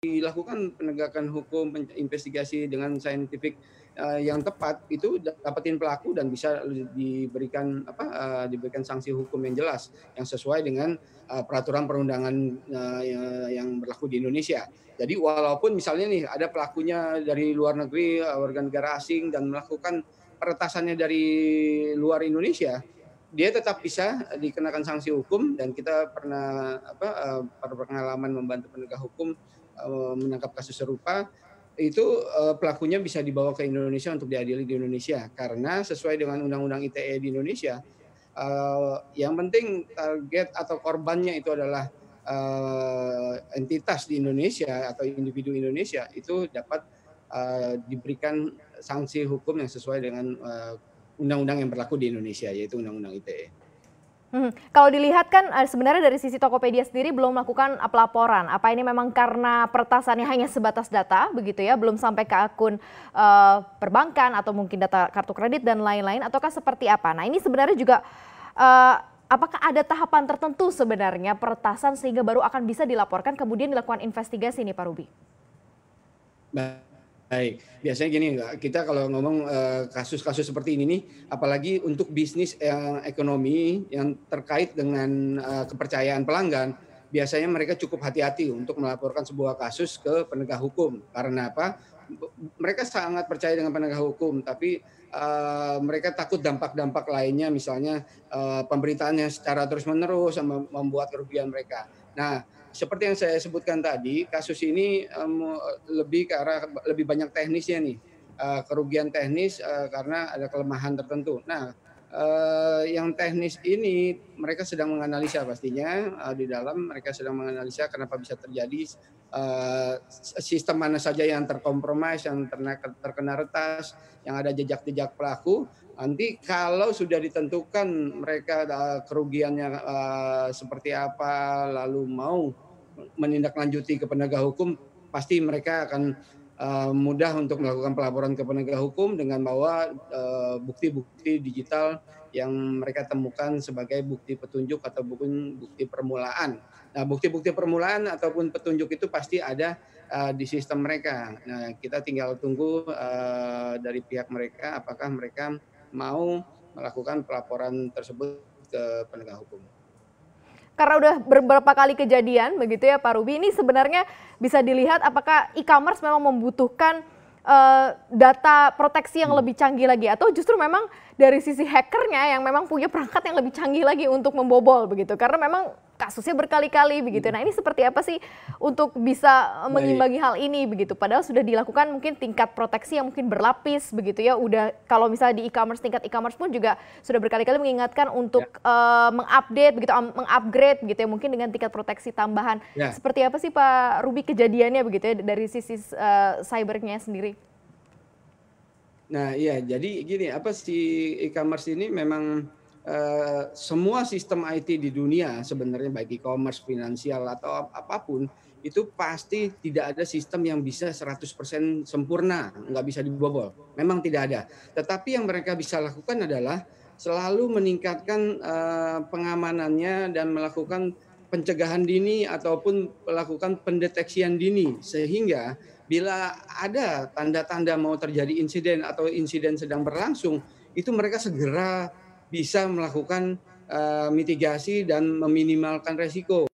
dilakukan penegakan hukum, investigasi dengan saintifik uh, yang tepat itu dapetin pelaku dan bisa diberikan apa uh, diberikan sanksi hukum yang jelas yang sesuai dengan uh, peraturan perundangan yang berlaku di Indonesia. Jadi walaupun misalnya nih ada pelakunya dari luar negeri, warga negara asing dan melakukan peretasannya dari luar Indonesia, dia tetap bisa dikenakan sanksi hukum dan kita pernah apa uh, pengalaman membantu penegak hukum menangkap kasus serupa itu uh, pelakunya bisa dibawa ke Indonesia untuk diadili di Indonesia karena sesuai dengan undang-undang ITE di Indonesia uh, yang penting target atau korbannya itu adalah entitas di Indonesia atau individu Indonesia itu dapat diberikan sanksi hukum yang sesuai dengan undang-undang yang berlaku di Indonesia yaitu undang-undang ITE. Hmm. Kalau dilihat kan eh, sebenarnya dari sisi Tokopedia sendiri belum melakukan eh, pelaporan. Apa ini memang karena peretasannya hanya sebatas data begitu ya, belum sampai ke akun uh, perbankan atau mungkin data kartu kredit dan lain-lain ataukah seperti apa? Nah, ini sebenarnya juga uh, apakah ada tahapan tertentu sebenarnya peretasan sehingga baru akan bisa dilaporkan kemudian dilakukan investigasi nih Pak Ruby? Biasanya gini, kita kalau ngomong eh, kasus-kasus seperti ini nih, apalagi untuk bisnis yang ekonomi yang terkait dengan uh, kepercayaan pelanggan, biasanya mereka cukup hati-hati untuk melaporkan sebuah kasus ke penegak hukum. Karena apa? Mereka sangat percaya dengan penegak hukum, tapi uh, mereka takut dampak-dampak lainnya, misalnya uh, pemberitaannya secara terus-menerus membuat kerugian mereka. Nah, seperti yang saya sebutkan tadi, kasus ini um, lebih ke arah lebih banyak teknisnya nih, uh, kerugian teknis uh, karena ada kelemahan tertentu. Nah, uh, yang teknis ini mereka sedang menganalisa pastinya uh, di dalam mereka sedang menganalisa kenapa bisa terjadi uh, sistem mana saja yang terkompromis, yang terkena, terkena retas, yang ada jejak-jejak pelaku. Nanti kalau sudah ditentukan mereka uh, kerugiannya uh, seperti apa, lalu mau menindaklanjuti ke penegak hukum, pasti mereka akan uh, mudah untuk melakukan pelaporan ke penegak hukum dengan bawa bukti-bukti uh, digital yang mereka temukan sebagai bukti petunjuk atau bukti permulaan. Nah, bukti-bukti permulaan ataupun petunjuk itu pasti ada uh, di sistem mereka. Nah, kita tinggal tunggu uh, dari pihak mereka apakah mereka mau melakukan pelaporan tersebut ke penegak hukum. Karena udah beberapa kali kejadian begitu ya Pak Ruby, ini sebenarnya bisa dilihat apakah e-commerce memang membutuhkan uh, data proteksi yang lebih canggih lagi atau justru memang dari sisi hackernya yang memang punya perangkat yang lebih canggih lagi untuk membobol begitu? Karena memang kasusnya berkali-kali begitu. Hmm. Nah ini seperti apa sih untuk bisa mengimbangi hal ini begitu? Padahal sudah dilakukan mungkin tingkat proteksi yang mungkin berlapis begitu ya. Udah kalau misalnya di e-commerce tingkat e-commerce pun juga sudah berkali-kali mengingatkan untuk ya. uh, mengupdate begitu, mengupgrade begitu ya mungkin dengan tingkat proteksi tambahan. Ya. Seperti apa sih Pak Ruby kejadiannya begitu ya dari sisi uh, cybernya sendiri? Nah iya jadi gini apa sih e-commerce ini memang Eh, semua sistem IT di dunia sebenarnya baik e-commerce, finansial atau apa pun itu pasti tidak ada sistem yang bisa 100% sempurna, nggak bisa dibobol. Memang tidak ada. Tetapi yang mereka bisa lakukan adalah selalu meningkatkan uh, pengamanannya dan melakukan pencegahan dini ataupun melakukan pendeteksian dini sehingga bila ada tanda-tanda mau terjadi insiden atau insiden sedang berlangsung itu mereka segera bisa melakukan uh, mitigasi dan meminimalkan resiko.